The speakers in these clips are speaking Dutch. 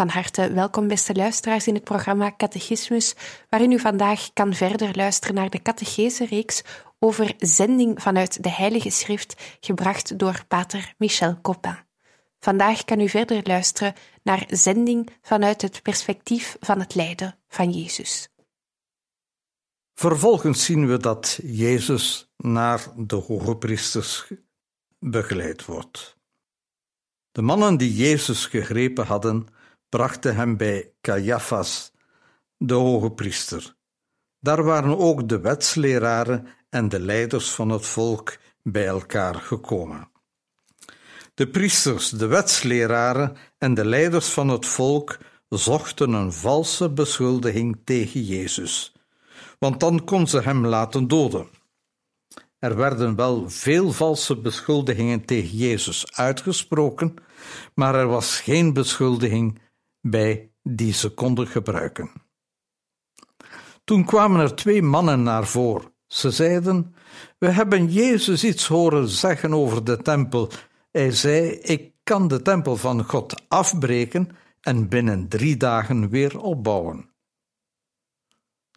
Van harte welkom, beste luisteraars, in het programma Catechismus, waarin u vandaag kan verder luisteren naar de catechese-reeks over zending vanuit de Heilige Schrift, gebracht door pater Michel Copin. Vandaag kan u verder luisteren naar zending vanuit het perspectief van het lijden van Jezus. Vervolgens zien we dat Jezus naar de hoge priesters begeleid wordt. De mannen die Jezus gegrepen hadden, brachten hem bij Caiaphas, de hoge priester. Daar waren ook de wetsleraren en de leiders van het volk bij elkaar gekomen. De priesters, de wetsleraren en de leiders van het volk zochten een valse beschuldiging tegen Jezus, want dan kon ze hem laten doden. Er werden wel veel valse beschuldigingen tegen Jezus uitgesproken, maar er was geen beschuldiging bij die ze konden gebruiken. Toen kwamen er twee mannen naar voren. Ze zeiden: We hebben Jezus iets horen zeggen over de tempel. Hij zei: Ik kan de tempel van God afbreken en binnen drie dagen weer opbouwen.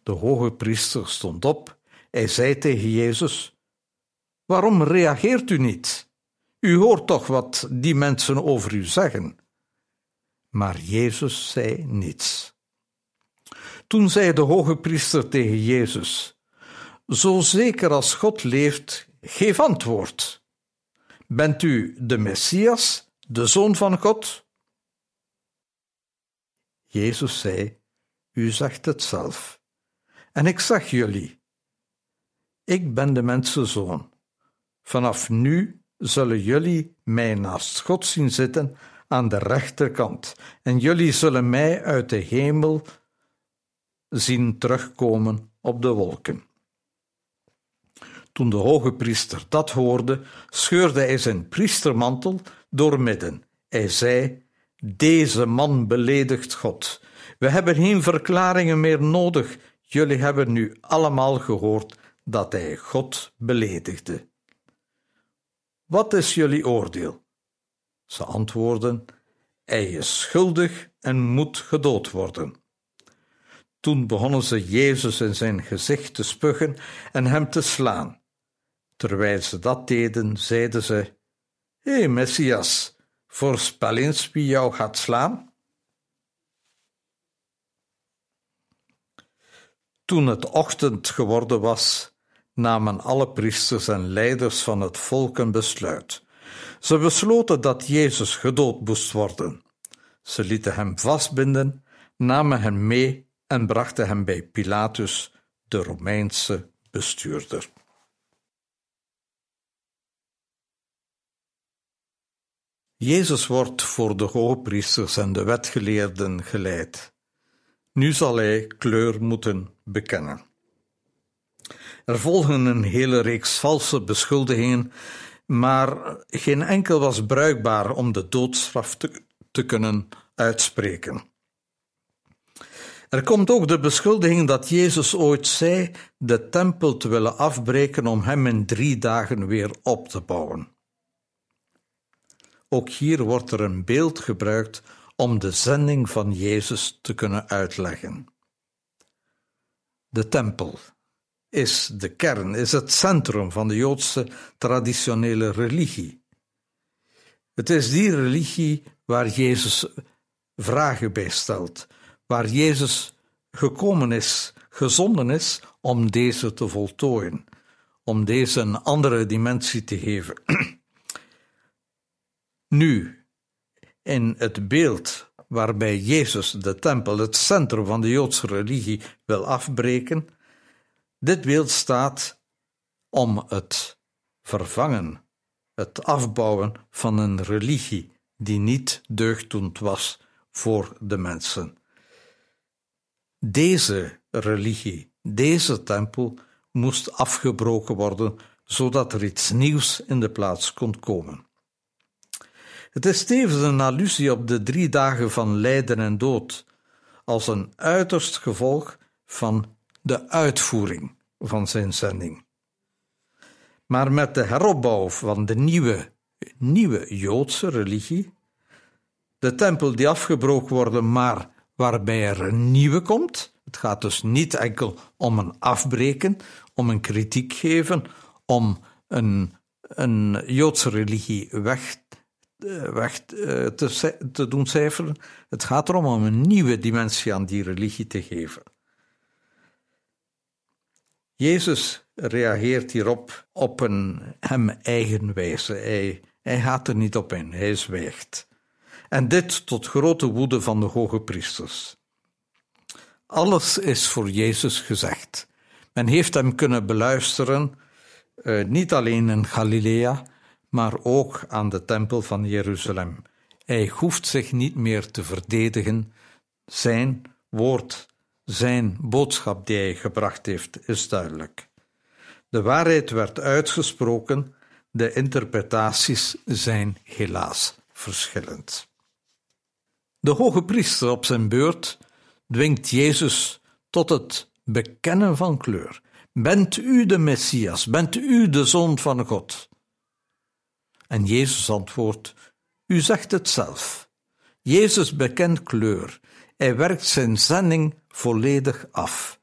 De hoge priester stond op. Hij zei tegen Jezus: Waarom reageert u niet? U hoort toch wat die mensen over u zeggen maar Jezus zei niets. Toen zei de hoge priester tegen Jezus: Zo zeker als God leeft, geef antwoord. Bent u de Messias, de Zoon van God? Jezus zei: U zegt het zelf. En ik zeg jullie: Ik ben de mensenzoon. Vanaf nu zullen jullie mij naast God zien zitten aan de rechterkant, en jullie zullen mij uit de hemel zien terugkomen op de wolken. Toen de hoge priester dat hoorde, scheurde hij zijn priestermantel doormidden. Hij zei: Deze man beledigt God. We hebben geen verklaringen meer nodig. Jullie hebben nu allemaal gehoord dat hij God beledigde. Wat is jullie oordeel? Ze antwoordden: Hij is schuldig en moet gedood worden. Toen begonnen ze Jezus in zijn gezicht te spugen en hem te slaan. Terwijl ze dat deden, zeiden ze: Hé, Messias, voorspel eens wie jou gaat slaan. Toen het ochtend geworden was, namen alle priesters en leiders van het volk een besluit. Ze besloten dat Jezus gedood moest worden. Ze lieten hem vastbinden, namen hem mee en brachten hem bij Pilatus, de Romeinse bestuurder. Jezus wordt voor de hoogpriesters en de wetgeleerden geleid. Nu zal hij kleur moeten bekennen. Er volgen een hele reeks valse beschuldigingen maar geen enkel was bruikbaar om de doodstraf te, te kunnen uitspreken. Er komt ook de beschuldiging dat Jezus ooit zei de tempel te willen afbreken om hem in drie dagen weer op te bouwen. Ook hier wordt er een beeld gebruikt om de zending van Jezus te kunnen uitleggen. De tempel is de kern, is het centrum van de Joodse traditionele religie. Het is die religie waar Jezus vragen bij stelt, waar Jezus gekomen is, gezonden is om deze te voltooien, om deze een andere dimensie te geven. nu, in het beeld waarbij Jezus de tempel, het centrum van de Joodse religie, wil afbreken, dit beeld staat om het vervangen, het afbouwen van een religie die niet deugddoend was voor de mensen. Deze religie, deze tempel, moest afgebroken worden zodat er iets nieuws in de plaats kon komen. Het is tevens een allusie op de drie dagen van lijden en dood, als een uiterst gevolg van de uitvoering van zijn zending. Maar met de heropbouw van de nieuwe, nieuwe Joodse religie, de tempel die afgebroken wordt, maar waarbij er een nieuwe komt, het gaat dus niet enkel om een afbreken, om een kritiek geven, om een, een Joodse religie weg eh, weg eh, te, te doen cijferen. Het gaat erom om een nieuwe dimensie aan die religie te geven. Jezus reageert hierop op een hem eigen wijze. Hij, hij gaat er niet op in, hij zwijgt. En dit tot grote woede van de hoge priesters. Alles is voor Jezus gezegd. Men heeft hem kunnen beluisteren, uh, niet alleen in Galilea, maar ook aan de tempel van Jeruzalem. Hij hoeft zich niet meer te verdedigen. Zijn woord, zijn boodschap die hij gebracht heeft, is duidelijk. De waarheid werd uitgesproken, de interpretaties zijn helaas verschillend. De hoge priester op zijn beurt dwingt Jezus tot het bekennen van kleur. Bent u de Messias? Bent u de Zoon van God? En Jezus antwoordt: U zegt het zelf. Jezus bekent kleur. Hij werkt zijn zending volledig af.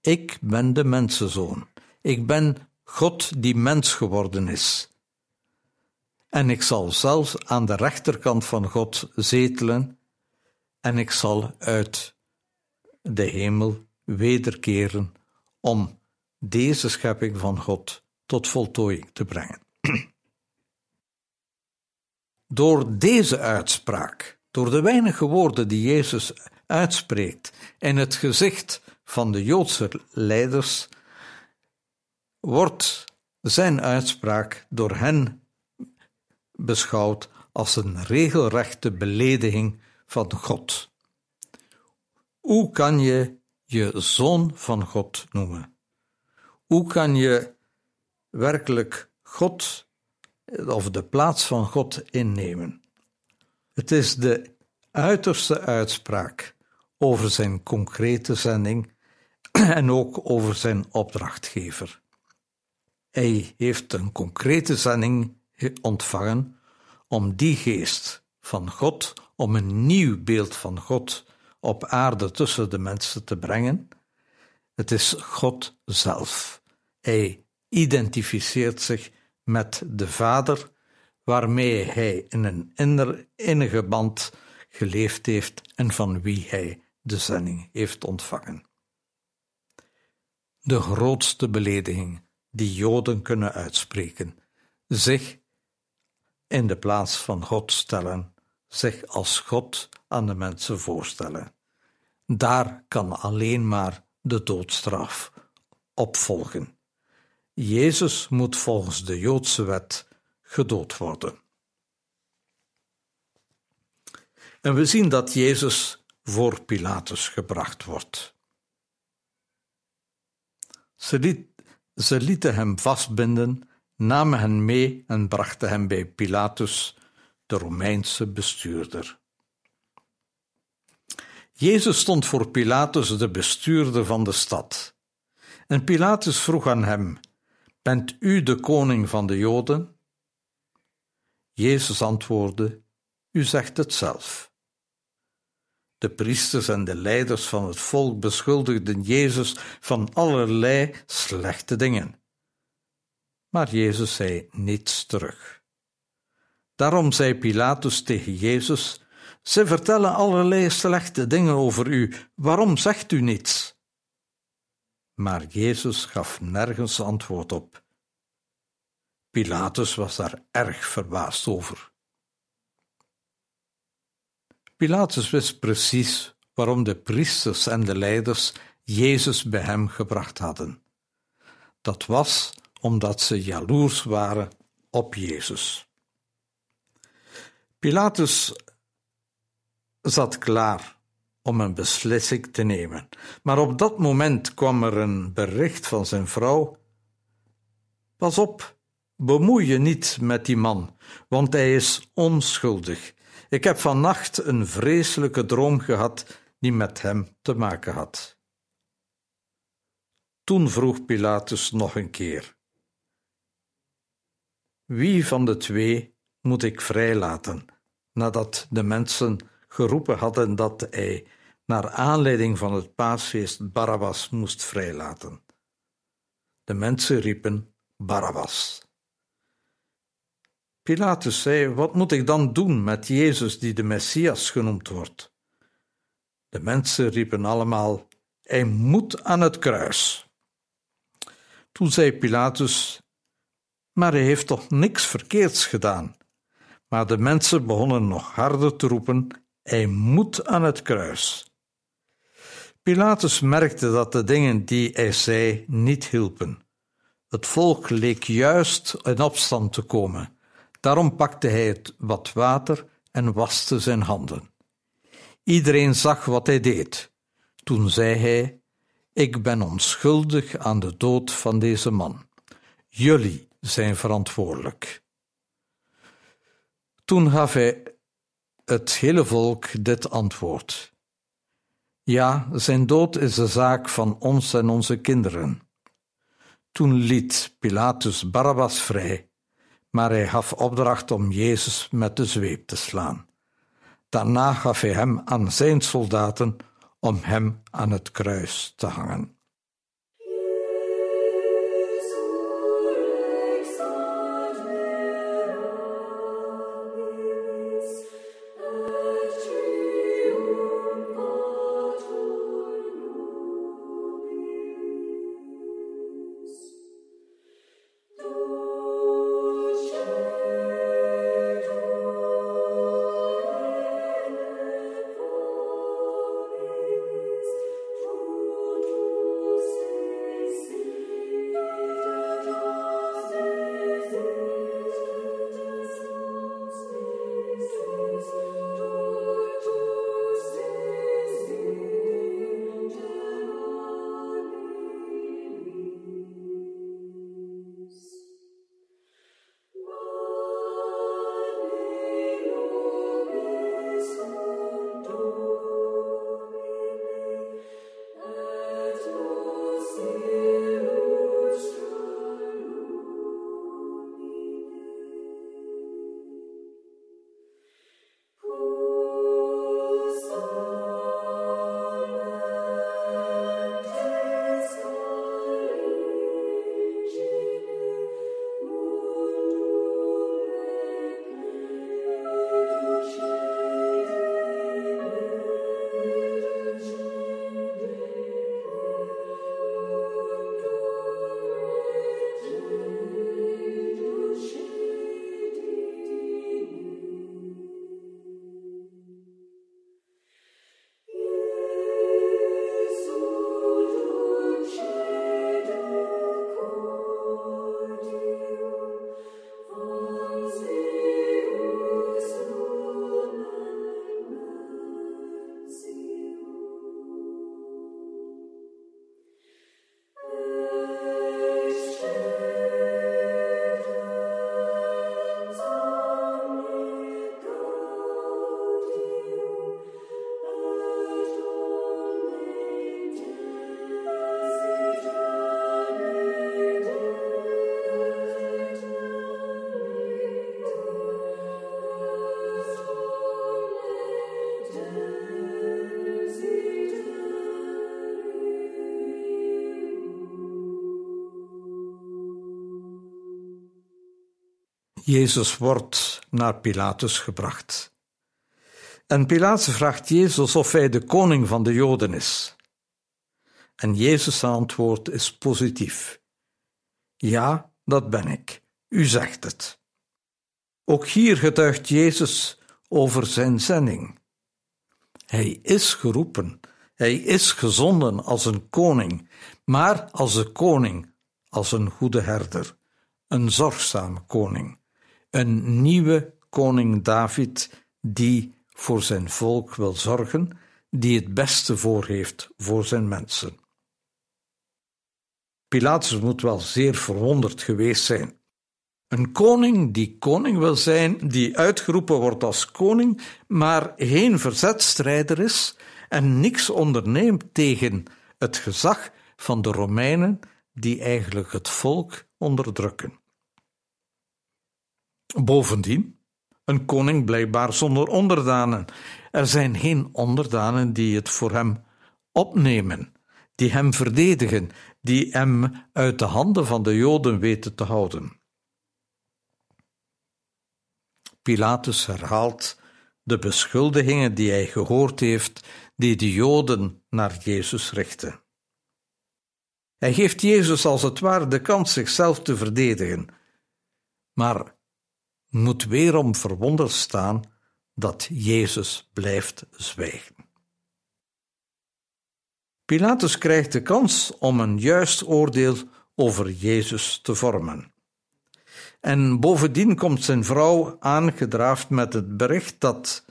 Ik ben de mensenzoon. Ik ben God die mens geworden is. En ik zal zelfs aan de rechterkant van God zetelen, en ik zal uit de hemel wederkeren om deze schepping van God tot voltooiing te brengen. Door deze uitspraak, door de weinige woorden die Jezus uitspreekt in het gezicht van de Joodse leiders, wordt zijn uitspraak door hen beschouwd als een regelrechte belediging van God. Hoe kan je je zoon van God noemen? Hoe kan je werkelijk God of de plaats van God innemen. Het is de uiterste uitspraak over zijn concrete zending en ook over zijn opdrachtgever. Hij heeft een concrete zending ontvangen om die geest van God, om een nieuw beeld van God op aarde tussen de mensen te brengen. Het is God zelf. Hij identificeert zich met de Vader, waarmee hij in een innige band geleefd heeft en van wie hij de zending heeft ontvangen. De grootste belediging die Joden kunnen uitspreken, zich in de plaats van God stellen, zich als God aan de mensen voorstellen. Daar kan alleen maar de doodstraf opvolgen. Jezus moet volgens de Joodse wet gedood worden. En we zien dat Jezus voor Pilatus gebracht wordt. Ze, ze lieten hem vastbinden, namen hem mee en brachten hem bij Pilatus, de Romeinse bestuurder. Jezus stond voor Pilatus, de bestuurder van de stad. En Pilatus vroeg aan hem: Bent u de koning van de Joden? Jezus antwoordde: U zegt het zelf. De priesters en de leiders van het volk beschuldigden Jezus van allerlei slechte dingen. Maar Jezus zei niets terug. Daarom zei Pilatus tegen Jezus: Ze vertellen allerlei slechte dingen over u. Waarom zegt u niets? Maar Jezus gaf nergens antwoord op. Pilatus was daar erg verbaasd over. Pilatus wist precies waarom de priesters en de leiders Jezus bij hem gebracht hadden. Dat was omdat ze jaloers waren op Jezus. Pilatus zat klaar om een beslissing te nemen, maar op dat moment kwam er een bericht van zijn vrouw: Pas op, bemoei je niet met die man, want hij is onschuldig. Ik heb vannacht een vreselijke droom gehad die met hem te maken had. Toen vroeg Pilatus nog een keer: Wie van de twee moet ik vrijlaten? Nadat de mensen geroepen hadden dat hij, naar aanleiding van het paasfeest, Barabbas moest vrijlaten. De mensen riepen Barabbas. Pilatus zei: Wat moet ik dan doen met Jezus, die de Messias genoemd wordt? De mensen riepen allemaal: Hij moet aan het kruis. Toen zei Pilatus: Maar hij heeft toch niks verkeerds gedaan? Maar de mensen begonnen nog harder te roepen: Hij moet aan het kruis. Pilatus merkte dat de dingen die hij zei niet hielpen. Het volk leek juist in opstand te komen. Daarom pakte hij het wat water en waste zijn handen. Iedereen zag wat hij deed. Toen zei hij: Ik ben onschuldig aan de dood van deze man. Jullie zijn verantwoordelijk. Toen gaf hij het hele volk dit antwoord: Ja, zijn dood is de zaak van ons en onze kinderen. Toen liet Pilatus Barabbas vrij maar hij gaf opdracht om Jezus met de zweep te slaan. Daarna gaf hij hem aan zijn soldaten om hem aan het kruis te hangen. Jezus wordt naar Pilatus gebracht. En Pilatus vraagt Jezus of hij de koning van de Joden is. En Jezus' antwoord is positief. Ja, dat ben ik. U zegt het. Ook hier getuigt Jezus over zijn zending. Hij is geroepen, hij is gezonden als een koning, maar als een koning, als een goede herder, een zorgzame koning, een nieuwe koning David die voor zijn volk wil zorgen, die het beste voor heeft voor zijn mensen. Pilatus moet wel zeer verwonderd geweest zijn. Een koning die koning wil zijn, die uitgeroepen wordt als koning, maar geen verzetstrijder is en niks onderneemt tegen het gezag van de Romeinen, die eigenlijk het volk onderdrukken. Bovendien, een koning blijkbaar zonder onderdanen. Er zijn geen onderdanen die het voor hem opnemen, die hem verdedigen, die hem uit de handen van de Joden weten te houden. Pilatus herhaalt de beschuldigingen die hij gehoord heeft, die de Joden naar Jezus richten. Hij geeft Jezus als het ware de kans zichzelf te verdedigen, maar moet weerom verwonderd staan dat Jezus blijft zwijgen. Pilatus krijgt de kans om een juist oordeel over Jezus te vormen. En bovendien komt zijn vrouw aangedraafd met het bericht dat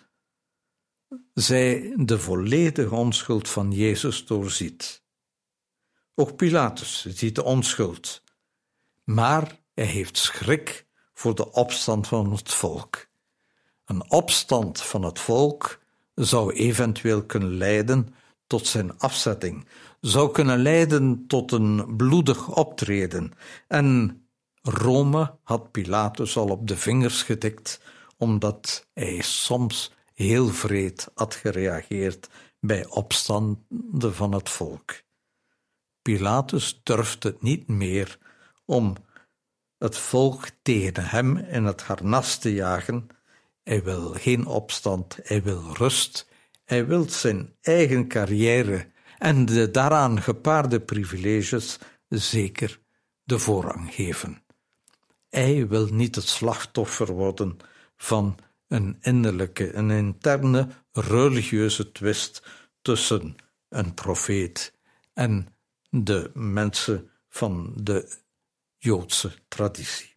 zij de volledige onschuld van Jezus doorziet. Ook Pilatus ziet de onschuld, maar hij heeft schrik voor de opstand van het volk. Een opstand van het volk zou eventueel kunnen leiden tot zijn afzetting, zou kunnen leiden tot een bloedig optreden. En Rome had Pilatus al op de vingers getikt, omdat hij soms heel vreed had gereageerd bij opstanden van het volk. Pilatus durfde het niet meer om het volk tegen hem in het harnas te jagen. Hij wil geen opstand, hij wil rust, hij wil zijn eigen carrière en de daaraan gepaarde privileges zeker de voorrang geven. Hij wil niet het slachtoffer worden van een innerlijke, een interne religieuze twist tussen een profeet en de mensen van de Joodse traditie.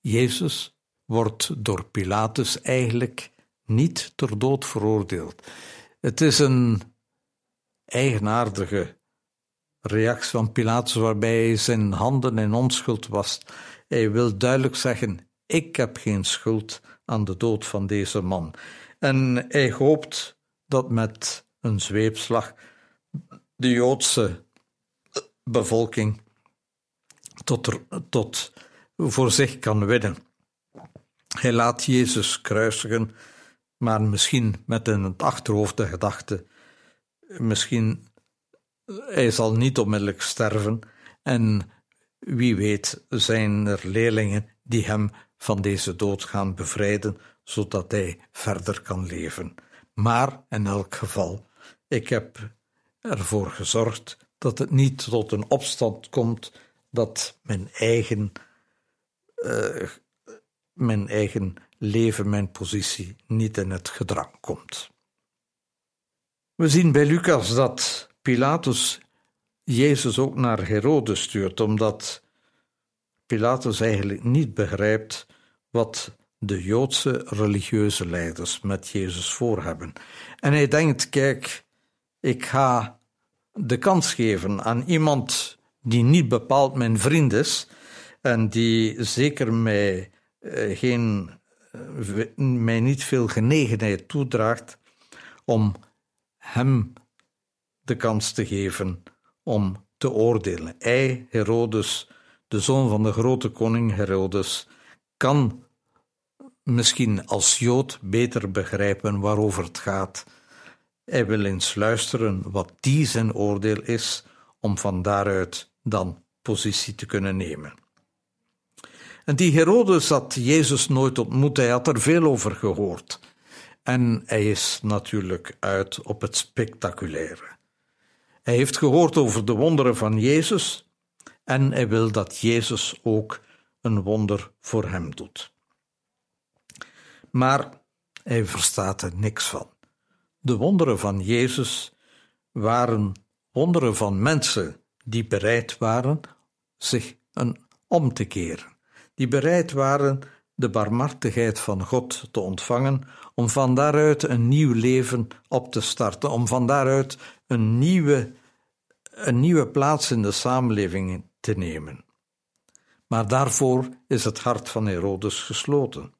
Jezus wordt door Pilatus eigenlijk niet ter dood veroordeeld. Het is een eigenaardige reactie van Pilatus waarbij hij zijn handen in onschuld was. Hij wil duidelijk zeggen: Ik heb geen schuld aan de dood van deze man. En hij hoopt dat met een zweepslag de Joodse bevolking tot, tot voor zich kan winnen. Hij laat Jezus kruisigen, maar misschien met in het achterhoofd de gedachte: misschien hij zal niet onmiddellijk sterven en wie weet zijn er leerlingen die hem van deze dood gaan bevrijden, zodat hij verder kan leven. Maar in elk geval, ik heb ervoor gezorgd dat het niet tot een opstand komt dat mijn eigen, uh, mijn eigen leven, mijn positie niet in het gedrang komt. We zien bij Lucas dat Pilatus Jezus ook naar Herodes stuurt, omdat Pilatus eigenlijk niet begrijpt wat de Joodse religieuze leiders met Jezus voor hebben. En hij denkt: kijk, ik ga de kans geven aan iemand die niet bepaald mijn vriend is en die zeker mij, eh, geen, eh, mij niet veel genegenheid toedraagt, om hem de kans te geven om te oordelen. Hij, Herodes, de zoon van de grote koning Herodes, kan misschien als Jood beter begrijpen waarover het gaat. Hij wil eens luisteren wat die zijn oordeel is, om van daaruit dan positie te kunnen nemen. En die Herodes had Jezus nooit ontmoet, hij had er veel over gehoord. En hij is natuurlijk uit op het spectaculaire. Hij heeft gehoord over de wonderen van Jezus en hij wil dat Jezus ook een wonder voor hem doet. Maar hij verstaat er niks van. De wonderen van Jezus waren wonderen van mensen die bereid waren zich een om te keren, die bereid waren de barmhartigheid van God te ontvangen, om van daaruit een nieuw leven op te starten, om van daaruit een nieuwe, een nieuwe plaats in de samenleving te nemen. Maar daarvoor is het hart van Herodes gesloten.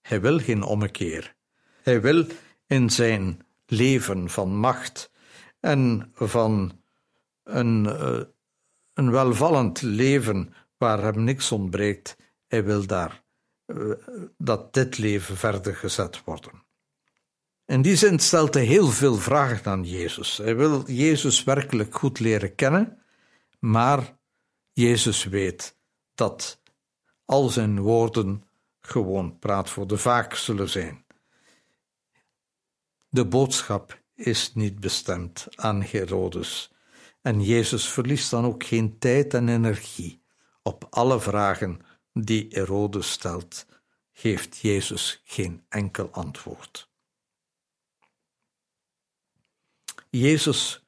Hij wil geen ommekeer. Hij wil in zijn leven van macht en van een, uh, een welvallend leven waar hem niks ontbreekt, hij wil daar uh, dat dit leven verder gezet worden. In die zin stelt hij heel veel vragen aan Jezus. Hij wil Jezus werkelijk goed leren kennen, maar Jezus weet dat al zijn woorden gewoon praat voor de vaak zullen zijn. De boodschap is niet bestemd aan Herodes. En Jezus verliest dan ook geen tijd en energie. Op alle vragen die Herodes stelt, geeft Jezus geen enkel antwoord. Jezus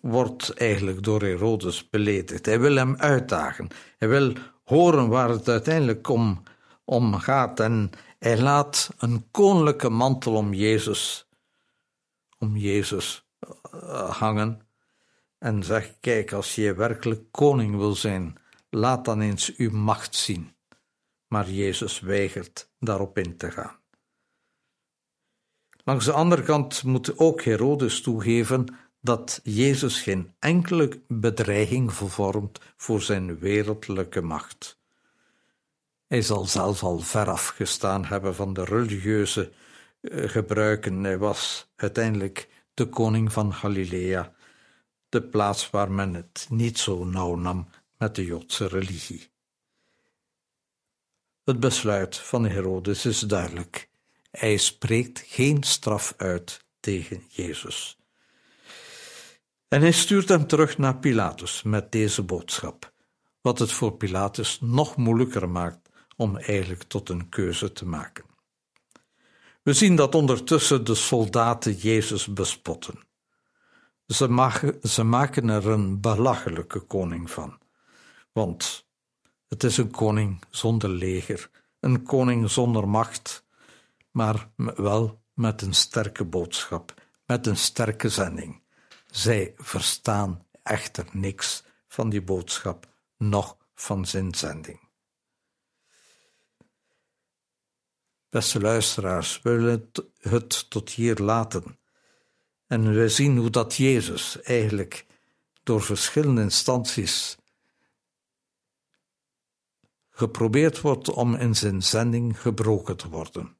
wordt eigenlijk door Herodes beledigd. Hij wil hem uitdagen. Hij wil horen waar het uiteindelijk om, om gaat. En hij laat een koninklijke mantel om Jezus, om Jezus uh, hangen. En zegt: Kijk, als je werkelijk koning wil zijn, laat dan eens uw macht zien. Maar Jezus weigert daarop in te gaan. Langs de andere kant moet ook Herodes toegeven dat Jezus geen enkele bedreiging vormt voor zijn wereldlijke macht. Hij zal zelfs al veraf gestaan hebben van de religieuze uh, gebruiken. Hij was uiteindelijk de koning van Galilea, de plaats waar men het niet zo nauw nam met de Joodse religie. Het besluit van Herodes is duidelijk. Hij spreekt geen straf uit tegen Jezus. En hij stuurt hem terug naar Pilatus met deze boodschap, wat het voor Pilatus nog moeilijker maakt om eigenlijk tot een keuze te maken. We zien dat ondertussen de soldaten Jezus bespotten. Ze, maken, ze maken er een belachelijke koning van, want het is een koning zonder leger, een koning zonder macht, maar wel met een sterke boodschap, met een sterke zending. Zij verstaan echter niks van die boodschap, noch van zijn zending. Beste luisteraars, we willen het tot hier laten. En we zien hoe dat Jezus eigenlijk door verschillende instanties geprobeerd wordt om in zijn zending gebroken te worden.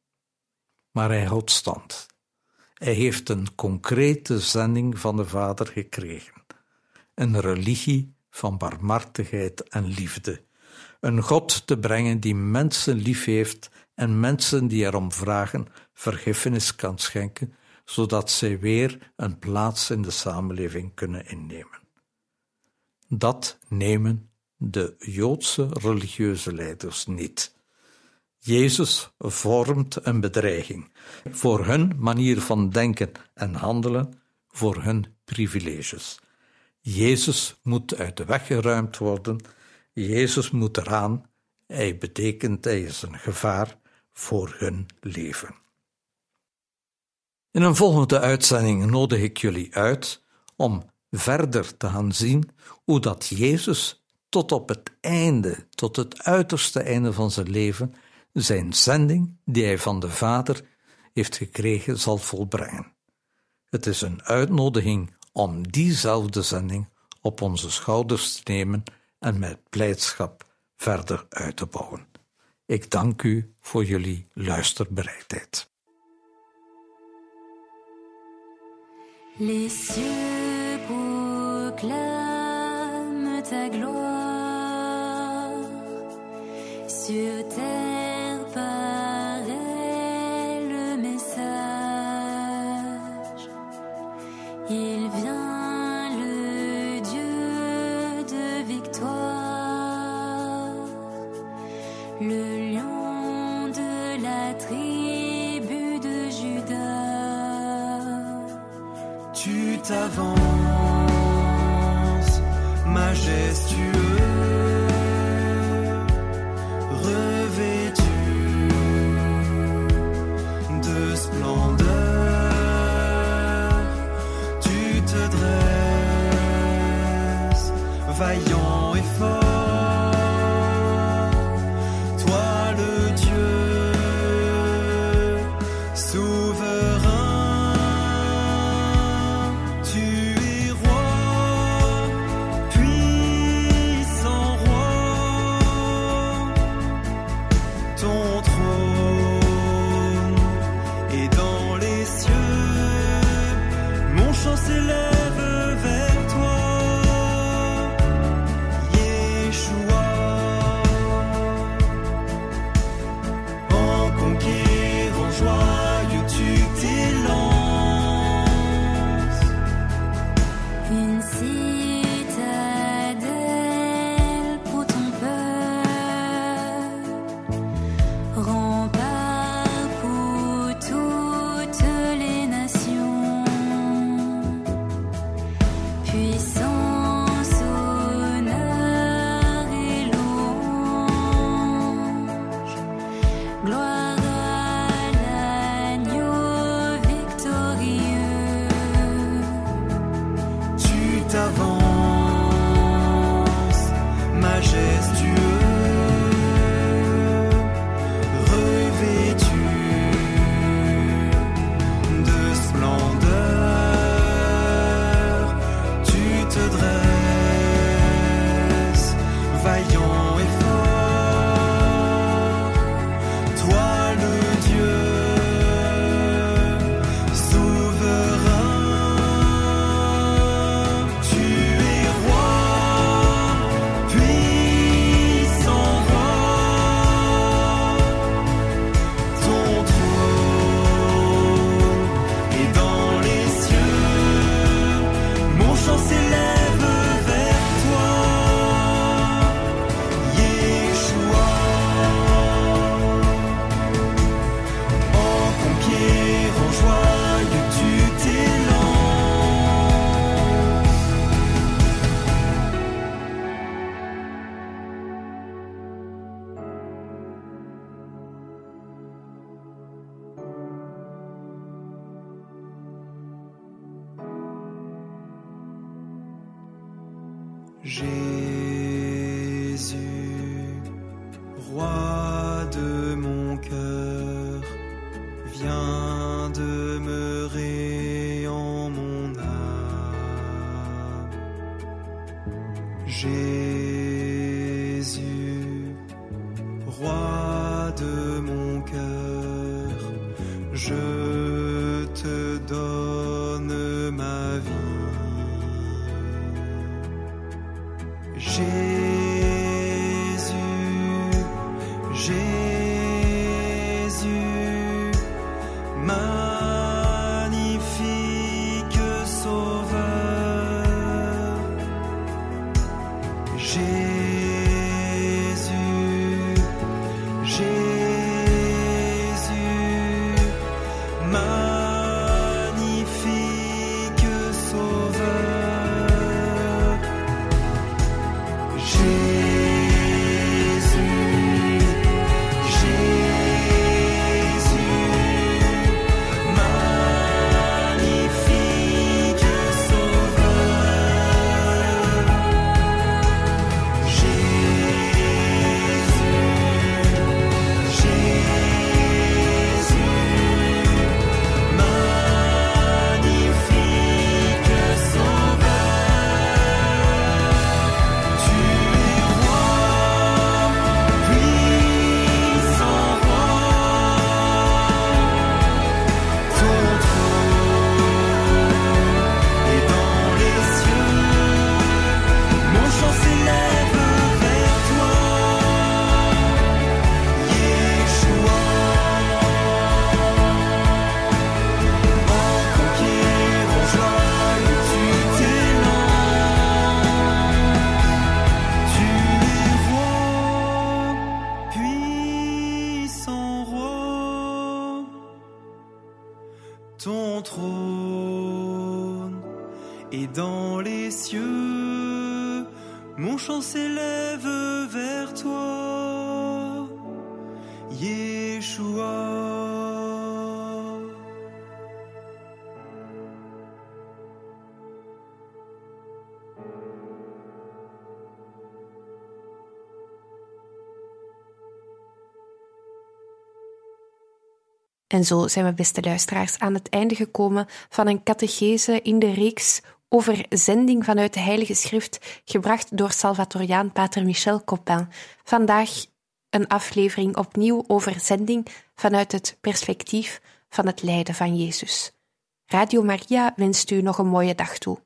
Maar hij houdt stand. Hij heeft een concrete zending van de Vader gekregen. Een religie van barmhartigheid en liefde. Een God te brengen die mensen lief heeft en mensen die erom vragen vergiffenis kan schenken, zodat zij weer een plaats in de samenleving kunnen innemen. Dat nemen de Joodse religieuze leiders niet. Jezus vormt een bedreiging voor hun manier van denken en handelen, voor hun privileges. Jezus moet uit de weg geruimd worden, Jezus moet eraan, hij betekent hij is een gevaar voor hun leven. In een volgende uitzending nodig ik jullie uit om verder te gaan zien hoe dat Jezus tot op het einde, tot het uiterste einde van zijn leven, zijn zending die hij van de Vader heeft gekregen, zal volbrengen. Het is een uitnodiging om diezelfde zending op onze schouders te nemen en met blijdschap verder uit te bouwen. Ik dank u voor jullie luisterbereidheid. Les cieux proclament ta gloire sur terre paraît le message. minutes avance, majestueux. splendeur, tu te dresses, vaillant et fort. roi de mon cœur, viens demeurer en mon âme. Jésus, roi de mon cœur, je En zo zijn we, beste luisteraars, aan het einde gekomen van een catechese in de reeks over zending vanuit de Heilige Schrift, gebracht door Salvatoriaan Pater Michel Copin. Vandaag een aflevering opnieuw over zending vanuit het perspectief van het lijden van Jezus. Radio Maria wenst u nog een mooie dag toe.